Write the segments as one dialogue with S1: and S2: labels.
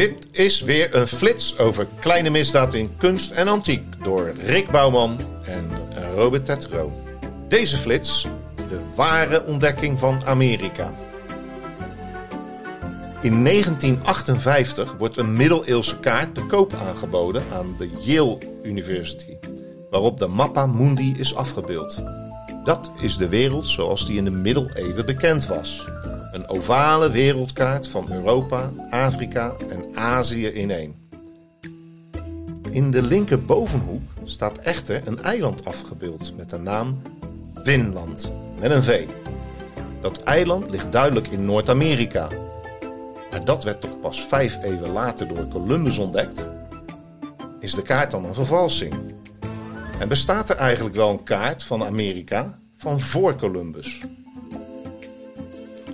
S1: Dit is weer een flits over kleine misdaad in kunst en antiek door Rick Bouwman en Robert Tetro. Deze flits, de ware ontdekking van Amerika. In 1958 wordt een middeleeuwse kaart te koop aangeboden aan de Yale University, waarop de Mappa Mundi is afgebeeld. Dat is de wereld zoals die in de middeleeuwen bekend was. Een ovale wereldkaart van Europa, Afrika en Azië in één. In de linkerbovenhoek staat echter een eiland afgebeeld met de naam Winland met een V. Dat eiland ligt duidelijk in Noord-Amerika. Maar dat werd toch pas vijf eeuwen later door Columbus ontdekt? Is de kaart dan een vervalsing? En bestaat er eigenlijk wel een kaart van Amerika van voor Columbus?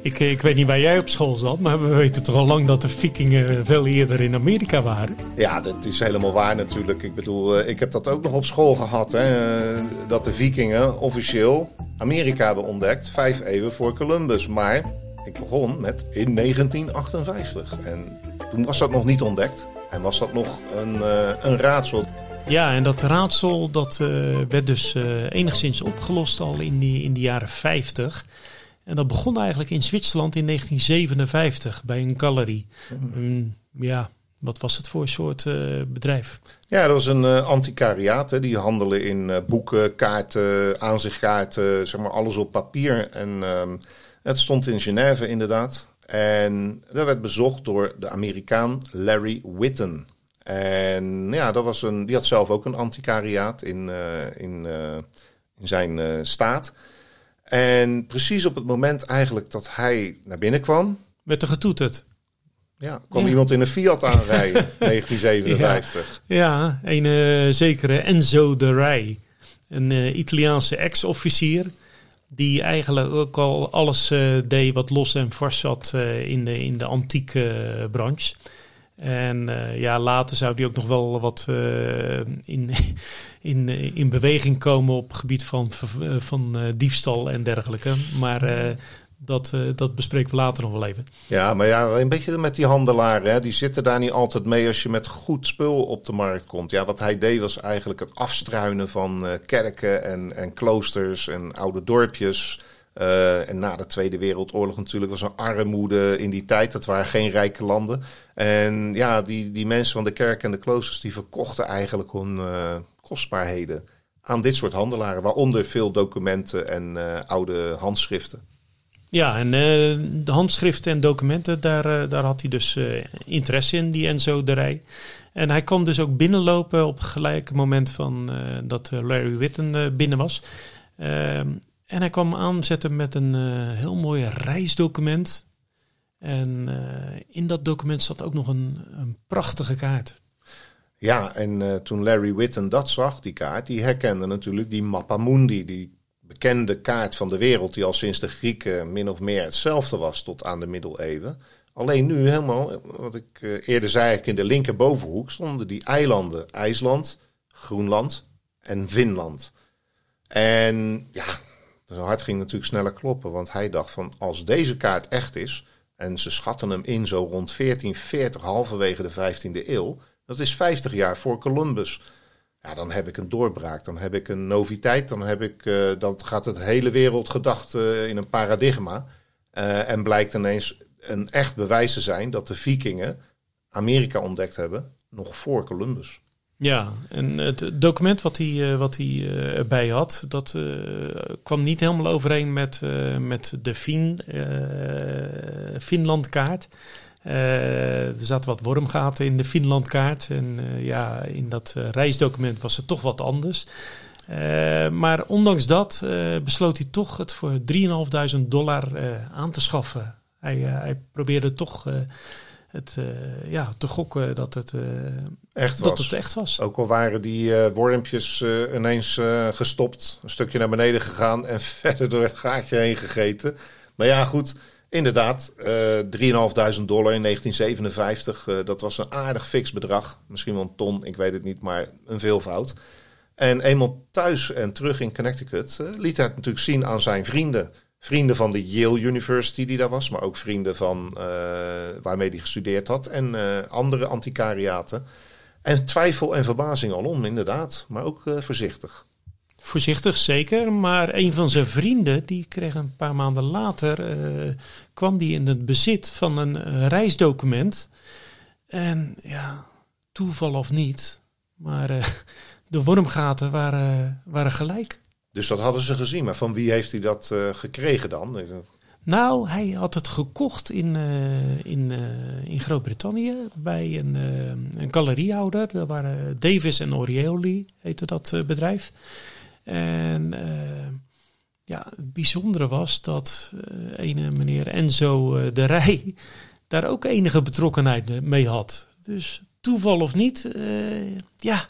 S2: Ik, ik weet niet waar jij op school zat, maar we weten toch al lang dat de vikingen veel eerder in Amerika waren.
S1: Ja, dat is helemaal waar natuurlijk. Ik bedoel, eh, ik heb dat ook nog op school gehad. Hè, eh, dat de vikingen officieel Amerika hebben ontdekt, vijf eeuwen voor Columbus. Maar ik begon met in 1958. En toen was dat nog niet ontdekt. En was dat nog een, uh, een raadsel.
S2: Ja, en dat raadsel dat, uh, werd dus uh, enigszins opgelost al in, die, in de jaren 50. En dat begon eigenlijk in Zwitserland in 1957 bij een galerie. Mm. ja, wat was het voor soort uh, bedrijf?
S1: Ja, dat was een uh, antiquariaat. Hè. Die handelen in uh, boeken, kaarten, aanzichtkaarten, zeg maar alles op papier. En um, het stond in Genève inderdaad. En dat werd bezocht door de Amerikaan Larry Witten. En ja, dat was een, die had zelf ook een antiquariaat in, in, in zijn staat. En precies op het moment eigenlijk dat hij naar binnen kwam.
S2: Werd er getoeterd.
S1: Ja, kwam ja. iemand in een Fiat aanrijden, 1957.
S2: Ja, ja een uh, zekere Enzo de Rij. Een uh, Italiaanse ex-officier. Die eigenlijk ook al alles uh, deed wat los en vast zat in, de, in de antieke branche. En uh, ja, later zou die ook nog wel wat uh, in, in, in beweging komen op het gebied van, van diefstal en dergelijke. Maar dat, dat bespreken we later nog wel even.
S1: Ja, maar ja, een beetje met die handelaren. Hè, die zitten daar niet altijd mee als je met goed spul op de markt komt. Ja, wat hij deed was eigenlijk het afstruinen van kerken en, en kloosters en oude dorpjes. Uh, en na de Tweede Wereldoorlog natuurlijk was er armoede in die tijd. Dat waren geen rijke landen. En ja, die, die mensen van de kerk en de kloosters die verkochten eigenlijk hun uh, kostbaarheden aan dit soort handelaren. Waaronder veel documenten en uh, oude handschriften.
S2: Ja, en de handschriften en documenten, daar, daar had hij dus interesse in, die Enzo de Rij. En hij kwam dus ook binnenlopen op het gelijke moment van dat Larry Witten binnen was. En hij kwam aanzetten met een uh, heel mooi reisdocument. En uh, in dat document zat ook nog een, een prachtige kaart.
S1: Ja, en uh, toen Larry Witten dat zag, die kaart, die herkende natuurlijk die Mappa Mundi, die bekende kaart van de wereld, die al sinds de Grieken min of meer hetzelfde was tot aan de middeleeuwen. Alleen nu helemaal, wat ik eerder zei, in de linkerbovenhoek stonden die eilanden IJsland, Groenland en Finland. En ja, zijn hart ging natuurlijk sneller kloppen, want hij dacht van als deze kaart echt is, en ze schatten hem in zo rond 1440, halverwege de 15e eeuw, dat is 50 jaar voor Columbus. Ja, dan heb ik een doorbraak, dan heb ik een noviteit, dan, heb ik, uh, dan gaat het hele wereldgedacht uh, in een paradigma. Uh, en blijkt ineens een echt bewijs te zijn dat de vikingen Amerika ontdekt hebben, nog voor Columbus.
S2: Ja, en het document wat hij, wat hij erbij had, dat uh, kwam niet helemaal overeen met, met de fin, uh, Finlandkaart. er zaten wat wormgaten in de Finlandkaart. En ja, in dat reisdocument was het toch wat anders. maar ondanks dat besloot hij toch het voor 3.500 dollar aan te schaffen. Hij, hij probeerde toch het, uh, ja, te gokken dat het, uh,
S1: echt,
S2: dat
S1: was.
S2: het echt was.
S1: Ook al waren die uh, wormpjes ineens gestopt, een stukje naar beneden gegaan en verder door het gaatje heen gegeten. Maar ja, goed, inderdaad, 3.500 dollar in 1957, dat was een aardig fix bedrag. Misschien wel een ton, ik weet het niet, maar een veelvoud. En eenmaal thuis en terug in Connecticut liet hij het natuurlijk zien aan zijn vrienden vrienden van de Yale University die daar was, maar ook vrienden van waarmee hij gestudeerd had en andere antiquariaten. En twijfel en verbazing alom, inderdaad, maar ook voorzichtig.
S2: Voorzichtig zeker, maar een van zijn vrienden, die kreeg een paar maanden later, uh, kwam die in het bezit van een reisdocument. En ja, toeval of niet, maar uh, de wormgaten waren, waren gelijk.
S1: Dus dat hadden ze gezien, maar van wie heeft hij dat uh, gekregen dan?
S2: Nou, hij had het gekocht in, in, in Groot-Brittannië bij een, een galeriehouder. Dat waren Davis en Orioli, heette dat bedrijf. En ja, het bijzondere was dat ene meneer Enzo de Rij daar ook enige betrokkenheid mee had. Dus toeval of niet, ja,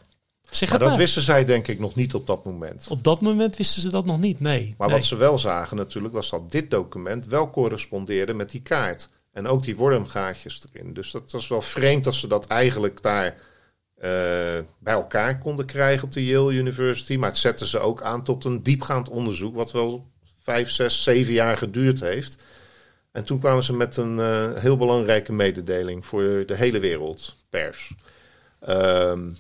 S1: Zeg maar dat maar. wisten zij denk ik nog niet op dat moment.
S2: Op dat moment wisten ze dat nog niet, nee.
S1: Maar wat ze wel zagen natuurlijk was dat dit document wel correspondeerde met die kaart. En ook die wormgaatjes erin. Dus dat was wel vreemd dat ze dat eigenlijk daar uh, bij elkaar konden krijgen op de Yale University. Maar het zetten ze ook aan tot een diepgaand onderzoek, wat wel vijf, zes, zeven jaar geduurd heeft. En toen kwamen ze met een uh, heel belangrijke mededeling voor de hele wereldpers. Um,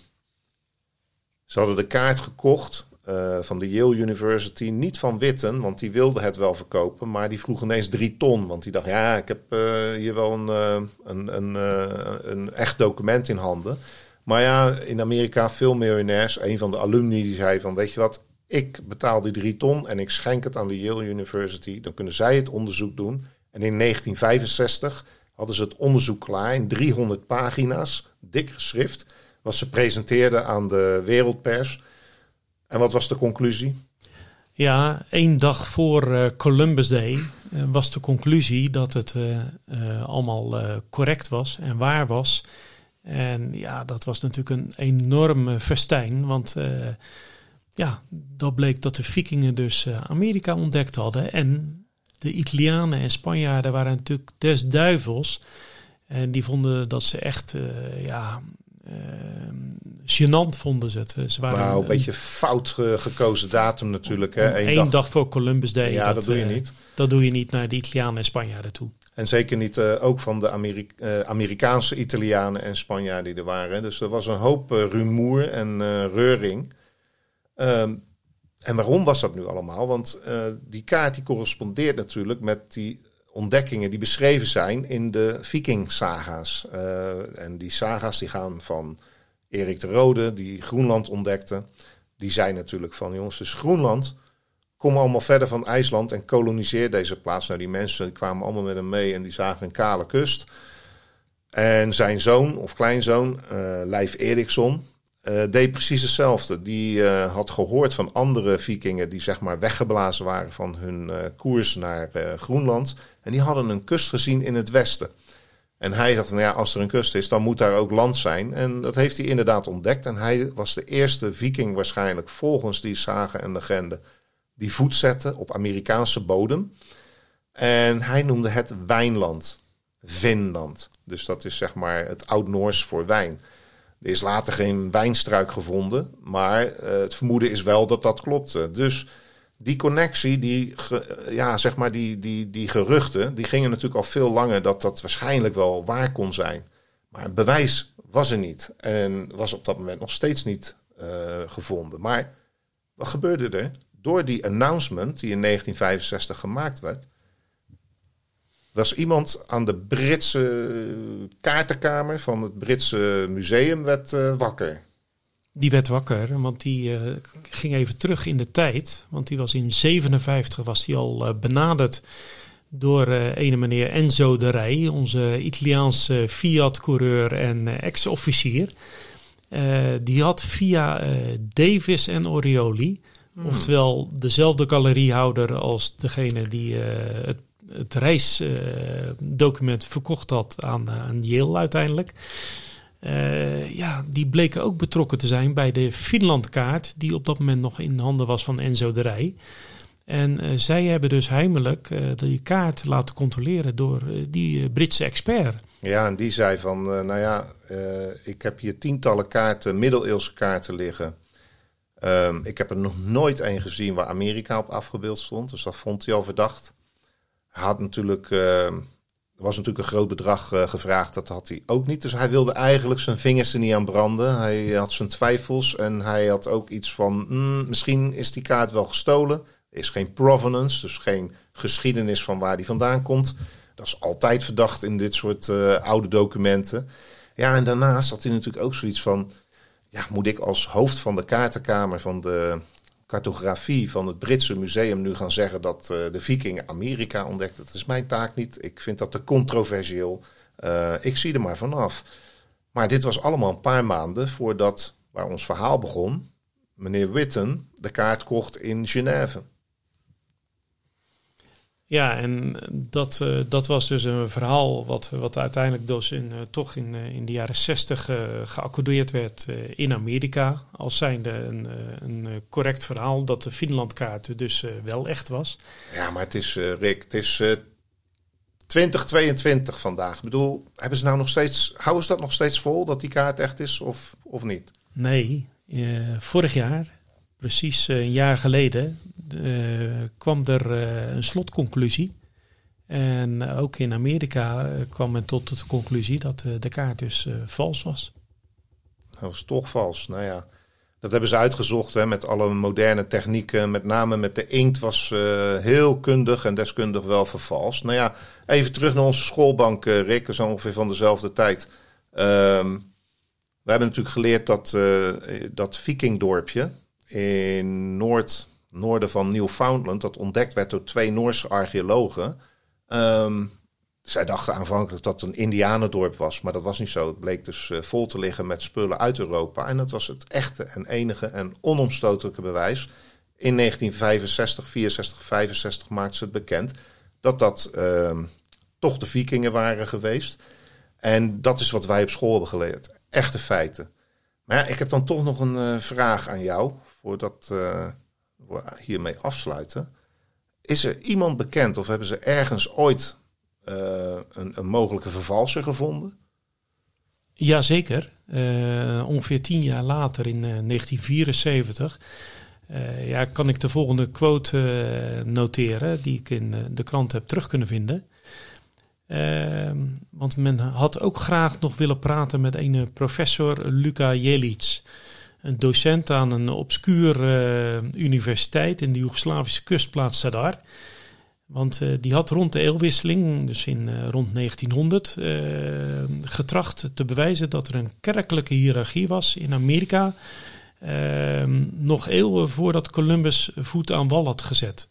S1: ze hadden de kaart gekocht uh, van de Yale University, niet van Witten, want die wilde het wel verkopen, maar die vroeg ineens drie ton. Want die dacht, ja, ik heb uh, hier wel een, uh, een, een, een echt document in handen. Maar ja, in Amerika veel miljonairs. Een van de alumni die zei van, weet je wat, ik betaal die drie ton en ik schenk het aan de Yale University. Dan kunnen zij het onderzoek doen. En in 1965 hadden ze het onderzoek klaar in 300 pagina's, dik geschrift, wat ze presenteerden aan de wereldpers. En wat was de conclusie?
S2: Ja, één dag voor uh, Columbus Day uh, was de conclusie dat het uh, allemaal correct was en waar was. En ja, dat was natuurlijk een enorme festijn. Want ja, dat bleek dat de vikingen dus Amerika ontdekt hadden. En de Italianen en Spanjaarden waren natuurlijk des duivels. En die vonden dat ze echt, ja, gênant vonden ze het. Ze
S1: waren nou, een, beetje fout gekozen datum natuurlijk. Hè?
S2: Eén dag. dag. voor Columbus Day.
S1: Ja, dat, dat doe je niet.
S2: Dat doe je niet naar de Italianen en Spanjaarden toe.
S1: En zeker niet uh, ook van de uh, Amerikaanse Italianen en Spanjaarden die er waren. Dus er was een hoop uh, rumoer en reuring. Um, en waarom was dat nu allemaal? Want die kaart die correspondeert natuurlijk met die ontdekkingen die beschreven zijn in de Viking-saga's. en die saga's die gaan van Erik de Rode, die Groenland ontdekte. Die zei natuurlijk van, jongens, dus Groenland kom allemaal verder van IJsland en koloniseer deze plaats. Nou, die mensen kwamen allemaal met hem mee en die zagen een kale kust. En zijn zoon of kleinzoon, uh, Leif Eriksson, uh, deed precies hetzelfde. Die uh, had gehoord van andere vikingen die zeg maar weggeblazen waren van hun koers naar Groenland. En die hadden een kust gezien in het westen. En hij dacht, nou ja, als er een kust is, dan moet daar ook land zijn. En dat heeft hij inderdaad ontdekt. En hij was de eerste viking waarschijnlijk volgens die zagen en legende die voet zette op Amerikaanse bodem. En hij noemde het Wijnland, Vinland. Dus dat is zeg maar het Oud-Noors voor wijn. Is later geen wijnstruik gevonden, maar uh, het vermoeden is wel dat dat klopte. Dus die connectie, die, ja, zeg maar die, die, die geruchten, die gingen natuurlijk al veel langer dat dat waarschijnlijk wel waar kon zijn. Maar bewijs was er niet en was op dat moment nog steeds niet uh, gevonden. Maar wat gebeurde er? door die announcement die in 1965 gemaakt werd, was iemand aan de Britse kaartenkamer van het Britse museum werd, uh, wakker.
S2: Die werd wakker, want die uh, ging even terug in de tijd. Want die was in 57 was die al uh, benaderd door uh, ene meneer Enzo de Rij, onze Italiaanse Fiat-coureur en ex-officier. die had via Davis en Orioli Hmm. Oftewel dezelfde galeriehouder als degene die uh, het, het reisdocument uh, verkocht had aan, uh, aan Yale uiteindelijk. Eh, ja, die bleken ook betrokken te zijn bij de Finlandkaart, die op dat moment nog in handen was van Enzo de Rij. En zij hebben dus heimelijk die kaart laten controleren door die Britse expert.
S1: Ja, en die zei van, nou ja, ik heb hier tientallen kaarten, middeleeuwse kaarten liggen Um, ik heb er nog nooit een gezien waar Amerika op afgebeeld stond. Dus dat vond hij al verdacht. Had natuurlijk, uh, er was natuurlijk een groot bedrag uh, gevraagd, dat had hij ook niet. Dus hij wilde eigenlijk zijn vingers er niet aan branden. Hij had zijn twijfels en hij had ook iets van, mm, misschien is die kaart wel gestolen. Is geen provenance, dus geen geschiedenis van waar die vandaan komt. Dat is altijd verdacht in dit soort uh, oude documenten. Ja, en daarnaast had hij natuurlijk ook zoiets van, ja, moet ik als hoofd van de kaartenkamer van de cartografie van het Britse museum nu gaan zeggen dat uh, de vikingen Amerika ontdekten. Dat is mijn taak niet. Ik vind dat te controversieel. Uh, ik zie er maar vanaf. Maar dit was allemaal een paar maanden voordat, waar ons verhaal begon, meneer Witten de kaart kocht in Genève.
S2: Ja, en dat, uh, dat was dus een verhaal wat, wat uiteindelijk dus in, uh, toch in, uh, in de jaren zestig geaccordeerd werd in Amerika. Als zijnde een, een correct verhaal dat de Finlandkaart dus wel echt was.
S1: Ja, maar het is, Rick, het is 2022 vandaag. Ik bedoel, hebben ze nou nog steeds, houden ze dat nog steeds vol dat die kaart echt is of, of niet?
S2: Nee, vorig jaar precies een jaar geleden uh, kwam er uh, een slotconclusie. En ook in Amerika kwam men tot de conclusie dat de kaart dus vals was.
S1: Dat was toch vals. Nou ja, dat hebben ze uitgezocht hè, met alle moderne technieken. Met name met de inkt was heel kundig en deskundig wel vervalst. Nou ja, even terug naar onze schoolbank, Rick. zo ongeveer van dezelfde tijd. Um, we hebben natuurlijk geleerd dat dat vikingdorpje in Noord noorden van Newfoundland, dat ontdekt werd door twee Noorse archeologen. Um, zij dachten aanvankelijk dat het een Indianendorp was, maar dat was niet zo. Het bleek dus uh, vol te liggen met spullen uit Europa. En dat was het echte en enige en onomstotelijke bewijs. In 1965, 64, 65 maakten ze het bekend dat dat uh, toch de vikingen waren geweest. En dat is wat wij op school hebben geleerd. Echte feiten. Maar ja, ik heb dan toch nog een uh, vraag aan jou. Voordat uh, we hiermee afsluiten. Is er iemand bekend of hebben ze ergens ooit uh, een, een, mogelijke vervalser gevonden?
S2: Jazeker. Uh, ongeveer tien jaar later, in uh, 1974, ja, kan ik de volgende quote noteren, die ik in de krant heb terug kunnen vinden. Ehm, want men had ook graag nog willen praten met een professor Luka Jelic een docent aan een obscure uh, universiteit in de Joegoslavische kustplaats Sadar. Want uh, die had rond de eeuwwisseling, dus in uh, rond 1900, getracht te bewijzen dat er een kerkelijke hiërarchie was in Amerika. Ehm, nog eeuwen voordat Columbus voet aan wal had gezet.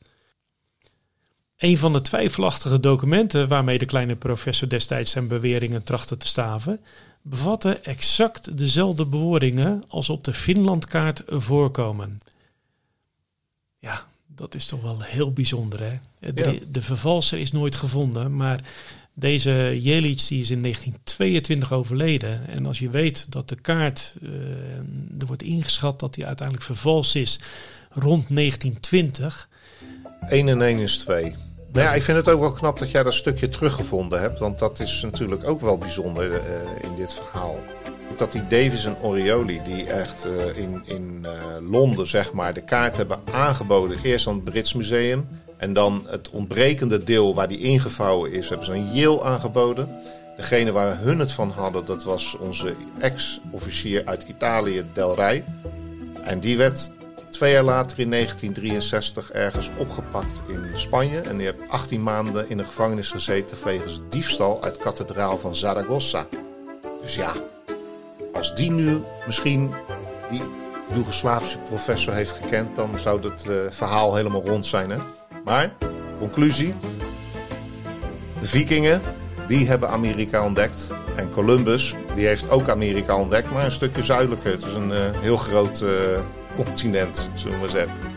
S2: Een van de twijfelachtige documenten waarmee de kleine professor destijds zijn beweringen trachtte te staven, bevatten exact dezelfde bewoordingen als op de Finlandkaart voorkomen. Ja, dat is toch wel heel bijzonder. Hè? De, de vervalser is nooit gevonden, maar deze Jelic die is in 1922 overleden. En als je weet dat de kaart, uh, er wordt ingeschat dat die uiteindelijk vervals is rond 1920.
S1: 1 en 1 is 2. Nou ja, ik vind het ook wel knap dat jij dat stukje teruggevonden hebt. Want dat is natuurlijk ook wel bijzonder uh, in dit verhaal. Dat die Davis en Orioli, die echt uh, in, in uh, Londen zeg maar, de kaart hebben aangeboden. Eerst aan het Brits Museum. En dan het ontbrekende deel waar die ingevouwen is, hebben ze aan Yale aangeboden. Degene waar hun het van hadden, dat was onze ex-officier uit Italië, Del Rey. En die werd twee jaar later in 1963 ergens opgepakt in Spanje. En die heeft 18 maanden in de gevangenis gezeten wegens diefstal uit kathedraal van Zaragoza. Dus ja, als die nu misschien die Joegoslavische professor heeft gekend, dan zou het uh, verhaal helemaal rond zijn. Hè? Maar, conclusie. De vikingen, die hebben Amerika ontdekt. En Columbus, die heeft ook Amerika ontdekt, maar een stukje zuidelijker. Het is een uh, heel groot... Uh, continent, zullen we zeggen.